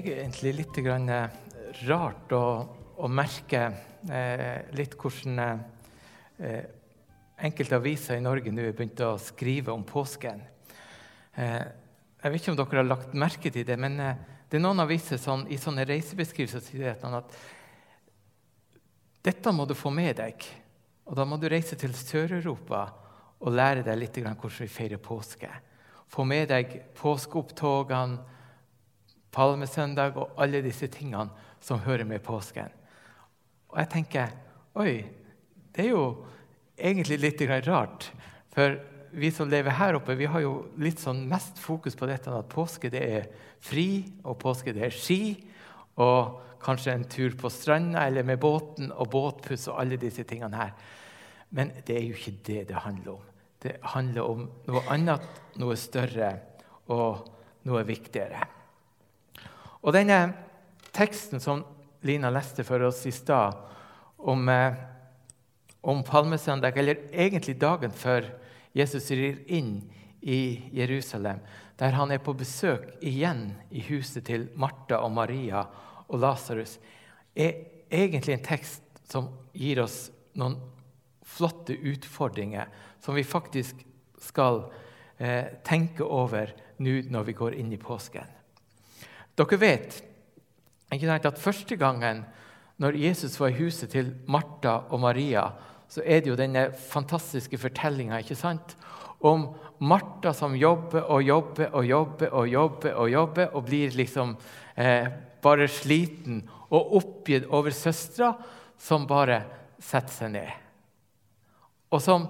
Egentlig litt eh, rart å, å merke eh, litt hvordan eh, enkelte aviser i Norge nå har begynt å skrive om påsken. Eh, jeg vet ikke om dere har lagt merke til det, men eh, det er noen aviser som i sånne reisebeskrivelser sier at dette må du få med deg. Og da må du reise til Sør-Europa og lære deg litt hvordan vi feirer påske. Få med deg påskeopptogene palmesøndag og alle disse tingene som hører med påsken. Og jeg tenker oi, det er jo egentlig litt rart. For vi som lever her oppe, vi har jo litt sånn mest fokus på dette at påske det er fri, og påske det er ski. Og kanskje en tur på stranda eller med båten og båtpuss og alle disse tingene her. Men det er jo ikke det det handler om. Det handler om noe annet, noe større og noe viktigere. Og denne teksten som Lina leste for oss i stad, om, eh, om palmesøndag, eller egentlig dagen før Jesus rir inn i Jerusalem, der han er på besøk igjen i huset til Martha og Maria og Lasarus, er egentlig en tekst som gir oss noen flotte utfordringer som vi faktisk skal eh, tenke over nå når vi går inn i påsken. Dere vet at første gangen når Jesus var i huset til Martha og Maria, så er det jo denne fantastiske fortellinga om Martha som jobber og jobber og jobber og jobber og jobber og blir liksom eh, bare sliten og oppgitt over søstera, som bare setter seg ned. Og som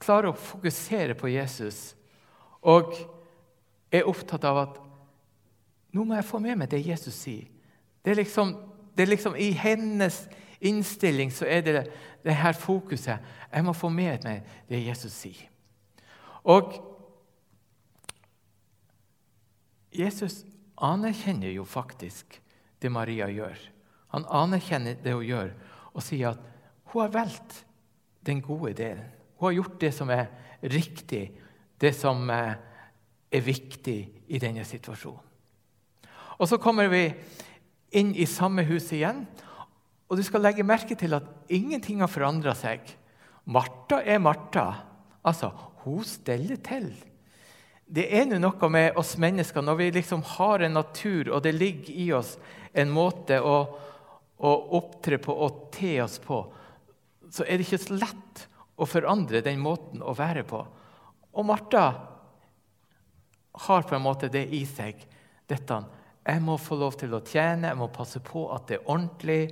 klarer å fokusere på Jesus og er opptatt av at nå må jeg få med meg det Jesus sier. Det er liksom, det er liksom I hennes innstilling så er det det her fokuset. Jeg må få med meg det Jesus sier. Og Jesus anerkjenner jo faktisk det Maria gjør. Han anerkjenner det hun gjør, og sier at hun har valgt den gode delen. Hun har gjort det som er riktig, det som eh, er viktig i denne situasjonen. Og så kommer vi inn i samme hus igjen. Og du skal legge merke til at ingenting har forandra seg. Martha er Martha. Altså, hun steller til. Det er noe med oss mennesker når vi liksom har en natur, og det ligger i oss en måte å, å opptre på og te oss på, så er det ikke så lett å forandre den måten å være på. Og Martha har på en måte det i seg. dette jeg må få lov til å tjene, jeg må passe på at det er ordentlig,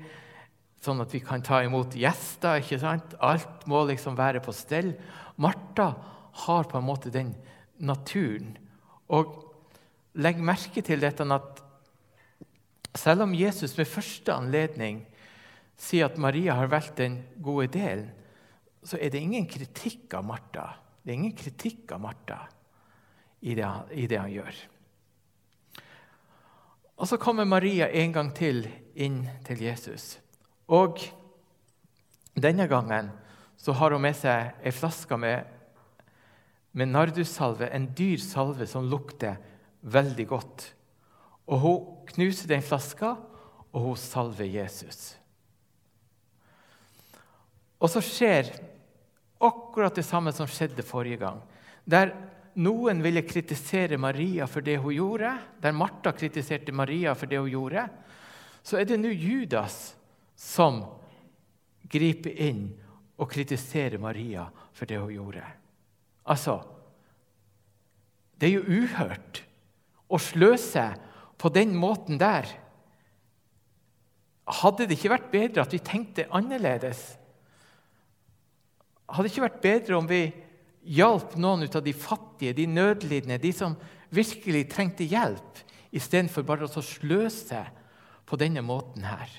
sånn at vi kan ta imot gjester. ikke sant? Alt må liksom være på stell. Martha har på en måte den naturen. Og legg merke til dette at selv om Jesus ved første anledning sier at Maria har valgt den gode delen, så er det ingen kritikk av Martha. Det er ingen kritikk av Martha i det, i det han gjør. Og så kommer Maria en gang til inn til Jesus. Og denne gangen så har hun med seg ei flaske med, med nardussalve, en dyr salve som lukter veldig godt. Og Hun knuser den flaska, og hun salver Jesus. Og så skjer akkurat det samme som skjedde forrige gang. Der noen ville kritisere Maria for det hun gjorde, der Martha kritiserte Maria for det hun gjorde, så er det nå Judas som griper inn og kritiserer Maria for det hun gjorde. Altså Det er jo uhørt å sløse på den måten der. Hadde det ikke vært bedre at vi tenkte annerledes? Hadde det ikke vært bedre om vi hjalp noen ut av de fattige, de nødlidende, de som virkelig trengte hjelp, istedenfor bare å sløse på denne måten her.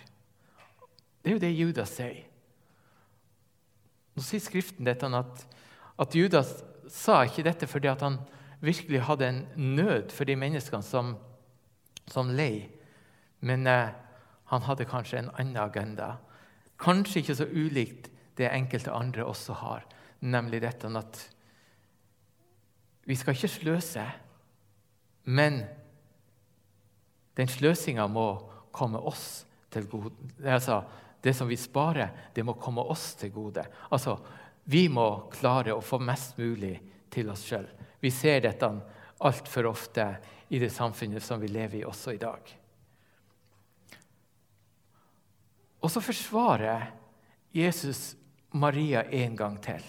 Det er jo det Judas sier. Nå sier Skriften dette at, at Judas sa ikke dette fordi han virkelig hadde en nød for de menneskene som, som lei, men eh, han hadde kanskje en annen agenda. Kanskje ikke så ulikt det enkelte andre også har, nemlig dette at vi skal ikke sløse, men Den sløsinga må komme oss til gode. Altså, det som vi sparer, det må komme oss til gode. Altså, vi må klare å få mest mulig til oss sjøl. Vi ser dette altfor ofte i det samfunnet som vi lever i også i dag. Og så forsvarer Jesus Maria en gang til.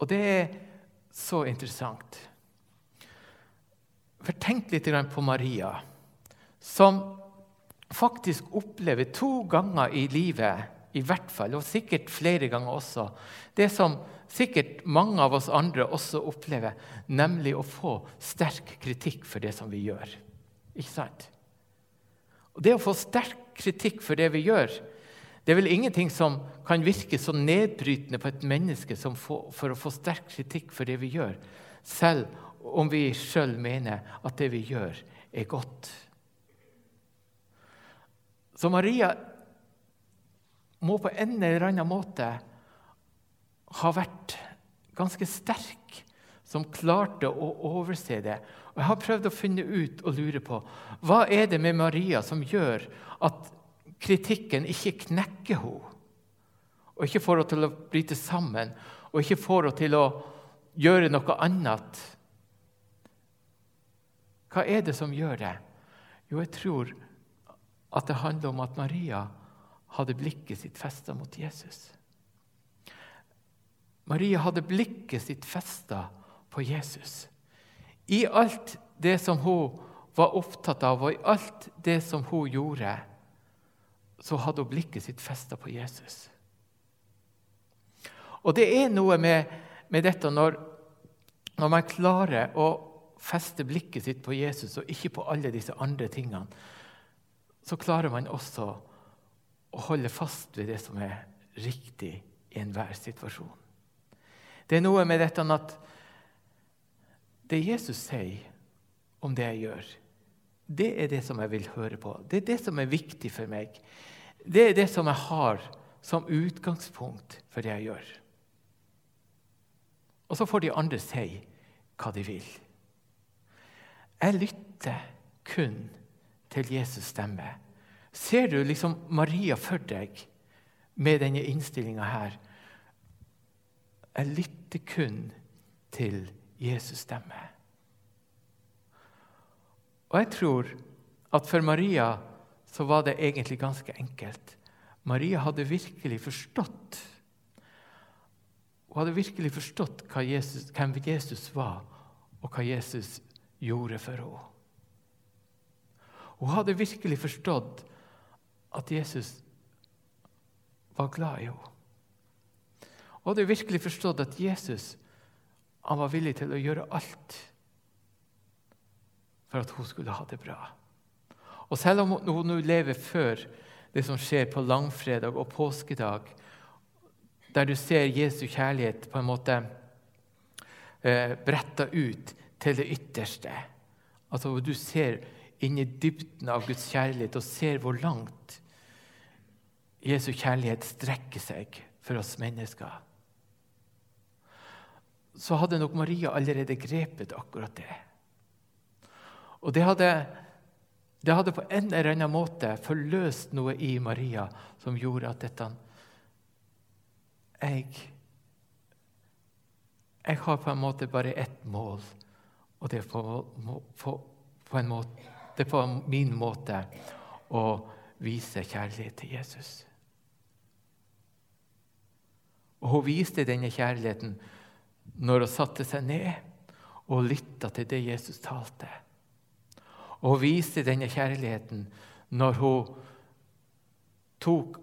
Og det er så interessant. For tenk litt på Maria, som faktisk opplever to ganger i livet, i hvert fall, og sikkert flere ganger også, det som sikkert mange av oss andre også opplever, nemlig å få sterk kritikk for det som vi gjør. Ikke sant? Og Det å få sterk kritikk for det vi gjør, det er vel ingenting som kan virke så nedbrytende på et menneske som for, for å få sterk kritikk for det vi gjør, selv om vi sjøl mener at det vi gjør, er godt. Så Maria må på en eller annen måte ha vært ganske sterk som klarte å overse det. Og Jeg har prøvd å finne ut og lure på hva er det med Maria som gjør at kritikken ikke knekker henne, og ikke får henne til å bryte sammen, og ikke får henne til å gjøre noe annet. Hva er det som gjør det? Jo, jeg tror at det handler om at Maria hadde blikket sitt festa mot Jesus. Maria hadde blikket sitt festa på Jesus. I alt det som hun var opptatt av, og i alt det som hun gjorde, så hadde hun blikket sitt festa på Jesus. Og det er noe med, med dette når, når, man klarer å feste blikket sitt på Jesus og ikke på alle disse andre tingene, så klarer man også å holde fast ved det som er riktig i enhver situasjon. Det er noe med dette at det Jesus sier om det jeg gjør, det er det som jeg vil høre på. Det er det som er viktig for meg. Det er det som jeg har som utgangspunkt for det jeg gjør. Og så får de andre si hva de vil. Jeg lytter kun til Jesus' stemme. Ser du liksom Maria for deg med denne innstillinga her? Jeg lytter kun til Jesus' stemme. Og jeg tror at for Maria så var det egentlig ganske enkelt. Maria hadde virkelig forstått Hun hadde virkelig forstått Jesus, hvem Jesus var, og hva Jesus gjorde for henne. Hun hadde virkelig forstått at Jesus var glad i henne. Hun hadde virkelig forstått at Jesus var villig til å gjøre alt for at hun skulle ha det bra. Og selv om hun nå lever før det som skjer på langfredag og påskedag, der du ser Jesu kjærlighet på en måte eh, bretta ut til det ytterste Altså hvor du ser inn i dybden av Guds kjærlighet og ser hvor langt Jesu kjærlighet strekker seg for oss mennesker. Så hadde nok Maria allerede grepet akkurat det. Og det hadde det hadde på en eller annen måte forløst noe i Maria som gjorde at dette Jeg, jeg har på en måte bare ett mål, og det er på, på, på, måte, det er på min måte å vise kjærlighet til Jesus. Og Hun viste denne kjærligheten når hun satte seg ned og lytta til det Jesus talte og viste denne kjærligheten når hun tok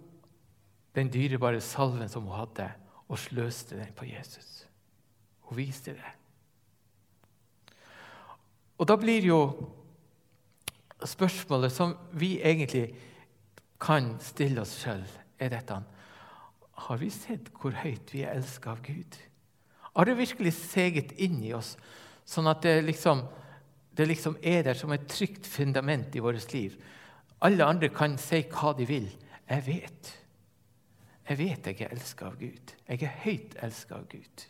den dyrebare salven som hun hadde, og sløste den på Jesus. Hun viste det. Og da blir jo spørsmålet som vi egentlig kan stille oss sjøl, er dette Har vi sett hvor høyt vi er elska av Gud? Har det virkelig seget inn i oss, sånn at det liksom det liksom er der som et trygt fundament i vårt liv. Alle andre kan si hva de vil. Jeg vet. Jeg vet jeg er elska av Gud. Jeg er høyt elska av Gud.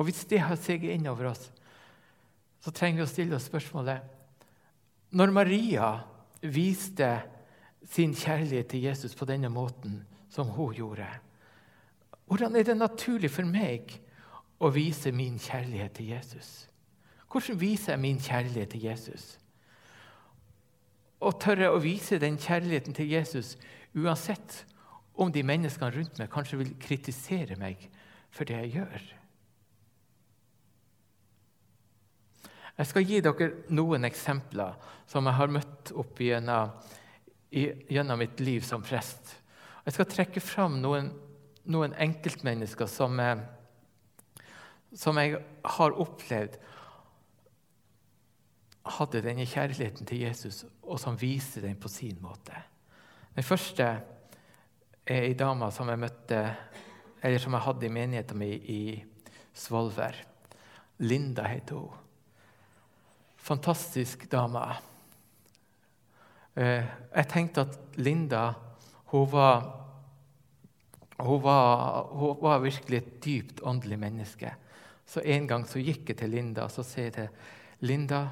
Og hvis det har seget innover oss, så trenger vi å stille oss spørsmålet Når Maria viste sin kjærlighet til Jesus på denne måten som hun gjorde, hvordan er det naturlig for meg å vise min kjærlighet til Jesus? Hvordan viser jeg min kjærlighet til Jesus? Å tørre å vise den kjærligheten til Jesus uansett om de menneskene rundt meg kanskje vil kritisere meg for det jeg gjør. Jeg skal gi dere noen eksempler som jeg har møtt opp gjennom, gjennom mitt liv som prest. Jeg skal trekke fram noen, noen enkeltmennesker som, som jeg har opplevd hadde denne kjærligheten til Jesus, og som viser den på sin måte. Den første er ei dame som jeg møtte, eller som jeg hadde i menigheten min i Svolvær. Linda heter hun fantastisk dame. Eh, jeg tenkte at Linda hun var, hun var, hun var virkelig et dypt åndelig menneske. Så En gang så gikk jeg til Linda og så sier jeg til Linda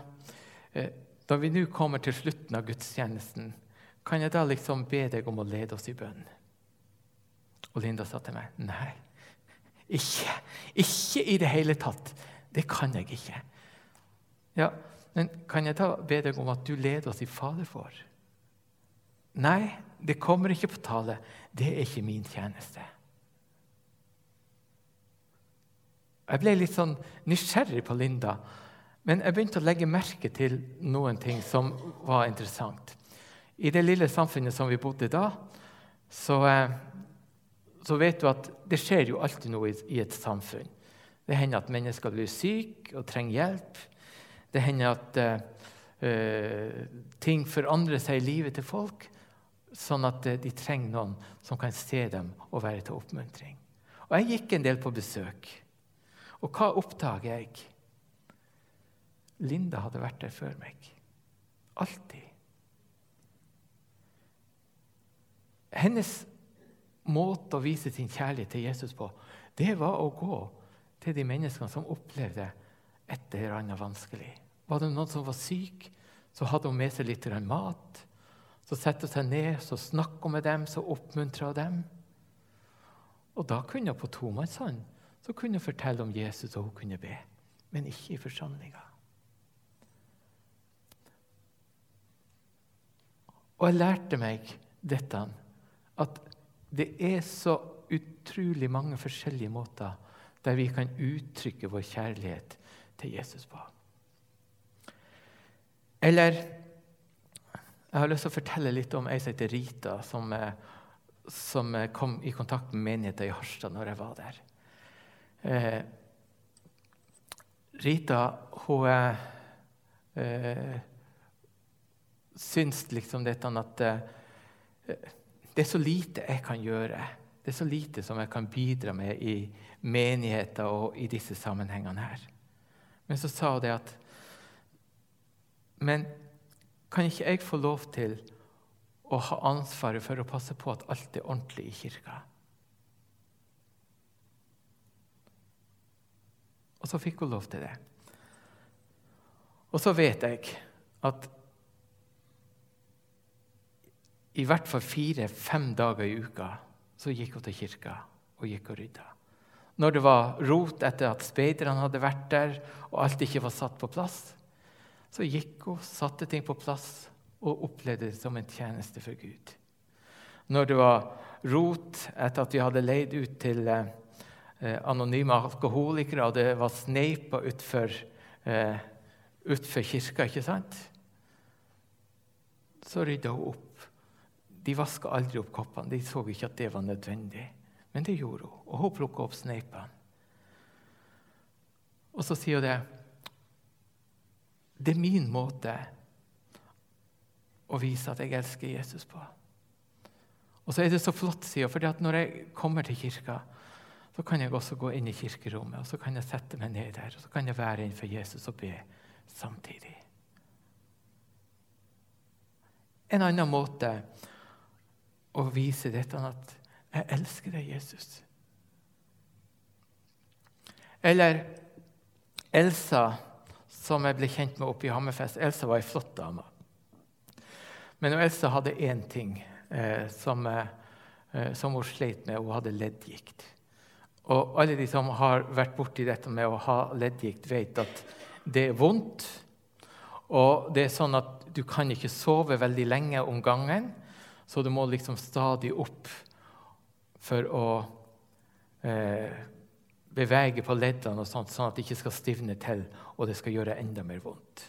eh, da vi nå kommer til slutten av gudstjenesten, kan jeg da liksom be deg om å lede oss i bønn? Og Linda sa til meg nei, ikke, ikke i det hele tatt. Det kan jeg ikke. Ja, men kan jeg da be deg om at du leder oss i Fader for? Nei, det kommer ikke på tale. Det er ikke min tjeneste. Jeg ble litt sånn nysgjerrig på Linda, men jeg begynte å legge merke til noen ting som var interessant. I det lille samfunnet som vi bodde da, så, eh, så vet du at det skjer jo alltid noe i et samfunn. Det hender at mennesker blir syke og trenger hjelp. Det hender at uh, ting forandrer seg i livet til folk, sånn at de trenger noen som kan se dem og være til oppmuntring. Og Jeg gikk en del på besøk. Og hva oppdager jeg? Linda hadde vært der før meg. Alltid. Hennes måte å vise sin kjærlighet til Jesus på, det var å gå til de menneskene som opplevde et eller annet vanskelig. Var det noen som var syk, så hadde hun med seg litt mat. Så sette hun seg ned, så snakket hun med dem, så oppmuntra hun dem. Og da kunne hun på tomannshånd så kunne fortelle om Jesus, og hun kunne be. Men ikke i forsamlinga. Og jeg lærte meg dette, at det er så utrolig mange forskjellige måter der vi kan uttrykke vår kjærlighet til Jesus på. Eller jeg har lyst til å fortelle litt om ei som heter Rita, som, eh, som, eh, kom i kontakt med menigheten i Harstad når jeg var der. Eh, Rita hun eh, syns liksom dette at eh, det er så lite jeg kan gjøre. Det er så lite som jeg kan bidra med i menigheter og i disse sammenhengene her. Men så sa hun det at Men kan ikke jeg få lov til å ha ansvaret for å passe på at alt er ordentlig i kirka? Og så fikk hun lov til det. Og så vet jeg at i hvert fall fire-fem dager i uka så gikk hun til kirka og gikk og rydda. Når det var rot etter at speiderne hadde vært der, og alt ikke var satt på plass, så gikk hun, satte ting på plass og opplevde det som en tjeneste for Gud. Når det var rot etter at vi hadde leid ut til eh, anonyme alkoholikere, og det var sneipa utfor, eh, utfor kirka, ikke sant? så rydda hun opp. De vaska aldri opp koppene. De så ikke at det var nødvendig. Men det gjorde hun, og hun plukka opp sneipene. Og så sier hun det Det er min måte å vise at jeg elsker Jesus på. Og så er det så flott, sier hun, for når jeg kommer til kirka, så kan jeg også gå inn i kirkerommet og så kan jeg sette meg ned der og så kan jeg være innenfor Jesus og be samtidig. En annen måte å vise dette at jeg elsker deg, Jesus. Eller Elsa, som jeg ble kjent med oppe i Hammerfest. Elsa var ei flott dame. Men Elsa hadde én ting eh, som, eh, som, hun slet med. Hun hadde leddgikt. Og alle de som har vært borti dette med å ha leddgikt, vet at det er vondt. Og det er sånn at du kan ikke sove veldig lenge om gangen, så du må liksom stadig opp for å eh, bevege på leddene, og sånt, sånn at det ikke skal stivne til og det skal gjøre enda mer vondt.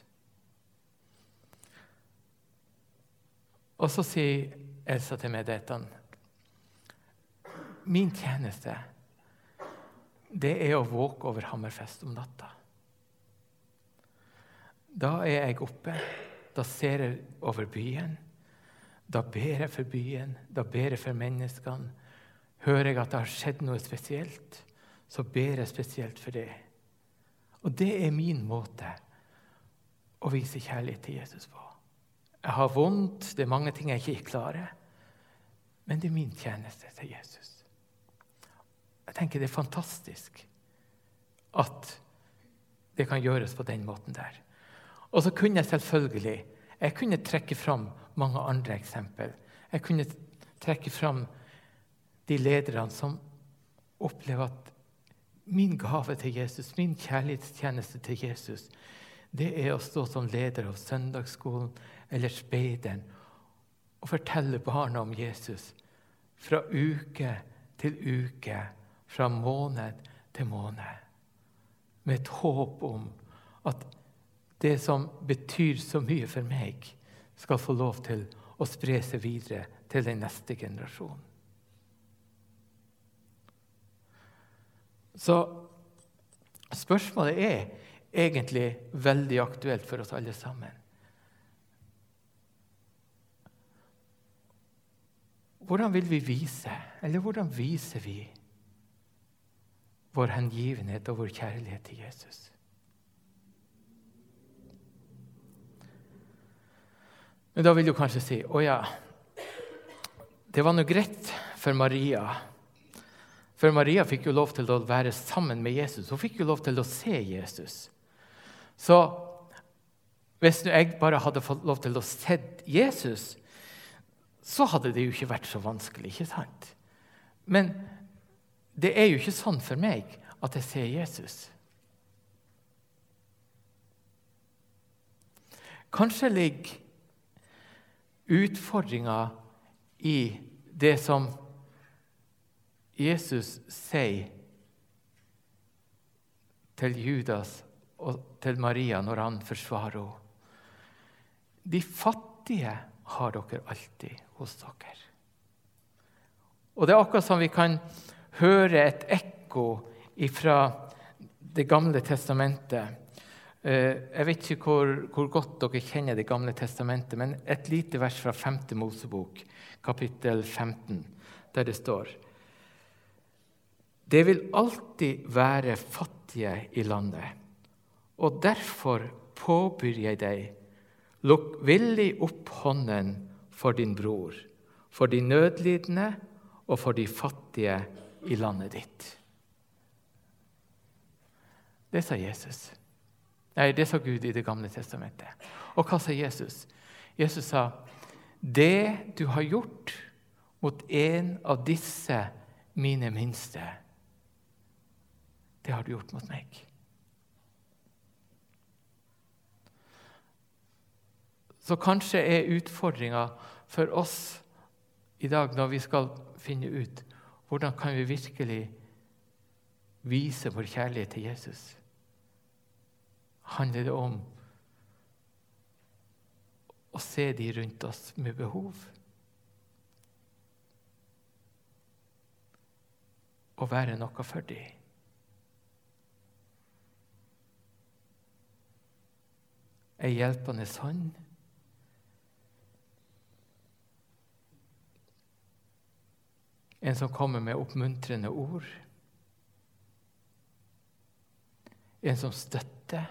Og så sier Elsa til meg dette. Min tjeneste det er å våke over Hammerfest om natta. Da er jeg oppe, da ser jeg over byen. Da ber jeg for byen, da ber jeg for menneskene. Hører jeg at det har skjedd noe spesielt, så ber jeg spesielt for det. Og det er min måte å vise kjærlighet til Jesus på. Jeg har vondt, det er mange ting jeg ikke klarer. Men det er min tjeneste til Jesus. Jeg tenker det er fantastisk at det kan gjøres på den måten der. Og så kunne jeg selvfølgelig jeg kunne trekke fram mange andre eksempel. Jeg kunne trekke fram de lederne som opplever at min gave til Jesus, min kjærlighetstjeneste til Jesus, det er å stå som leder av søndagsskolen eller speideren og fortelle barna om Jesus fra uke til uke, fra måned til måned, med et håp om at det som betyr så mye for meg, skal få lov til å spre seg videre til den neste generasjonen. Så spørsmålet er egentlig veldig aktuelt for oss alle sammen. Hvordan vil vi vise, eller hvordan viser vi vår hengivenhet og vår kjærlighet til Jesus? Men da vil du kanskje si å ja, det var nå greit for Maria. For Maria fikk jo lov til å være sammen med Jesus. Hun fikk jo lov til å se Jesus. Så hvis jeg bare hadde fått lov til å se Jesus, så hadde det jo ikke vært så vanskelig. ikke sant? Men det er jo ikke sånn for meg at jeg ser Jesus. Kanskje ligger utfordringa i det som Jesus sier til Judas og til Maria når han forsvarer henne. De fattige har dere alltid hos dere. Og Det er akkurat som vi kan høre et ekko fra Det gamle testamentet. Eh, jeg vet ikke hvor, hvor, godt dere kjenner Det gamle testamentet, men et lite vers fra 5. Mosebok, kapittel 15, der det står Det vil alltid være fattige i landet, og derfor påbyr jeg deg, lukk villig opp hånden for din bror, for de nødlidende og for de fattige i landet ditt. Det sa Jesus. Nei, det sa Gud i Det gamle testamentet. Og hva sa Jesus? Jesus sa, 'Det du har gjort mot en av disse mine minste, det har du gjort mot meg.' Så kanskje er utfordringa for oss i dag, når vi skal finne ut hvordan kan vi virkelig vise vår kjærlighet til Jesus, handler det om å se de rundt oss med behov. Å være noe for dem. Ei hjelpende hånd. En som kommer med oppmuntrende ord. En som støtter.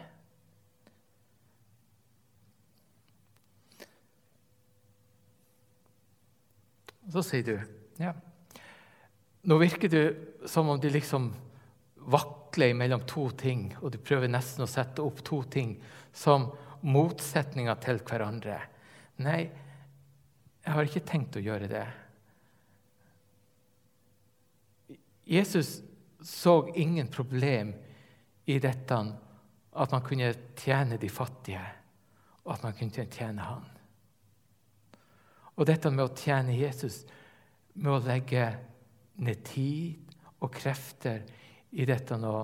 Så sier du ja, Nå virker det som om du liksom vakler mellom to ting, og du prøver nesten å sette opp to ting som motsetninger til hverandre. Nei, jeg har ikke tenkt å gjøre det. Jesus så ingen problem i dette at man kunne tjene de fattige, og at man kunne tjene Han. Og dette med å tjene Jesus, med å legge ned tid og krefter i dette nå,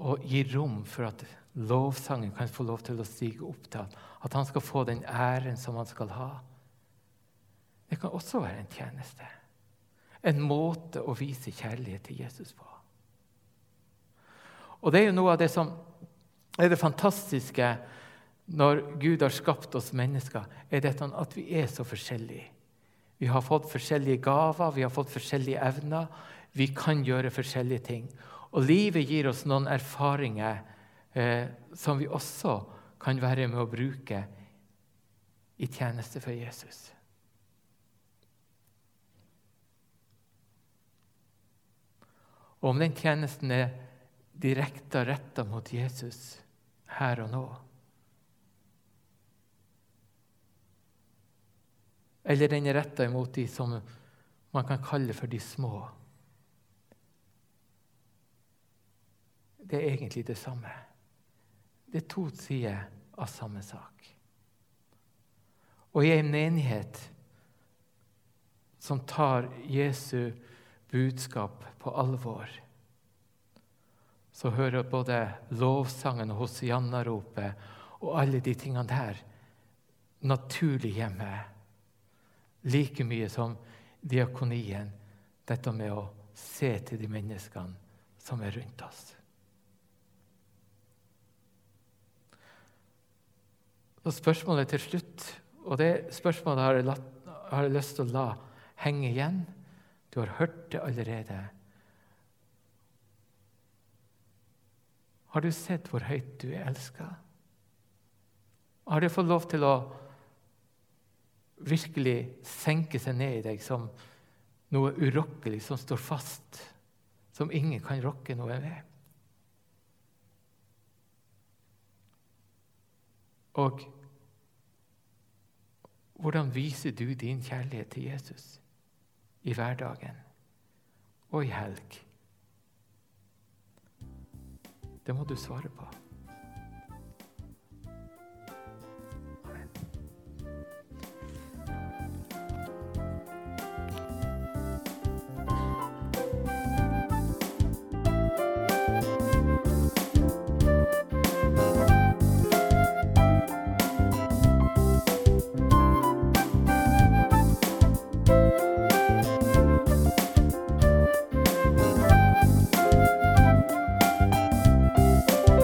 og gi rom for at lovsangen kan få lov til å stige opp til ham, at han skal få den æren som han skal ha. Det kan også være en tjeneste. En måte å vise kjærlighet til Jesus på. Og Det er jo noe av det som er det fantastiske når Gud har skapt oss mennesker, er dette at vi er så forskjellige. Vi har fått forskjellige gaver, vi har fått forskjellige evner. Vi kan gjøre forskjellige ting. Og livet gir oss noen erfaringer eh, som vi også kan være med å bruke i tjeneste for Jesus. Og om den tjenesten er direkte retta mot Jesus her og nå Eller den er retta imot de som man kan kalle for de små. Det er egentlig det samme. Det er to sider av samme sak. Og i en menighet som tar Jesu budskap på alvor, så hører både lovsangen og Hosianna-ropet og alle de tingene der naturlig hjemme like mye som diakonien, dette med å se til de menneskene som er rundt oss. Og Spørsmålet til slutt, og det spørsmålet har jeg, latt, har jeg lyst til å la henge igjen. Du har hørt det allerede. Har du sett hvor høyt du er elska? Har du fått lov til å virkelig senke seg ned i deg som noe urokkelig som står fast, som ingen kan rokke noe ved. Og hvordan viser du din kjærlighet til Jesus i hverdagen og i helg? Det må du svare på.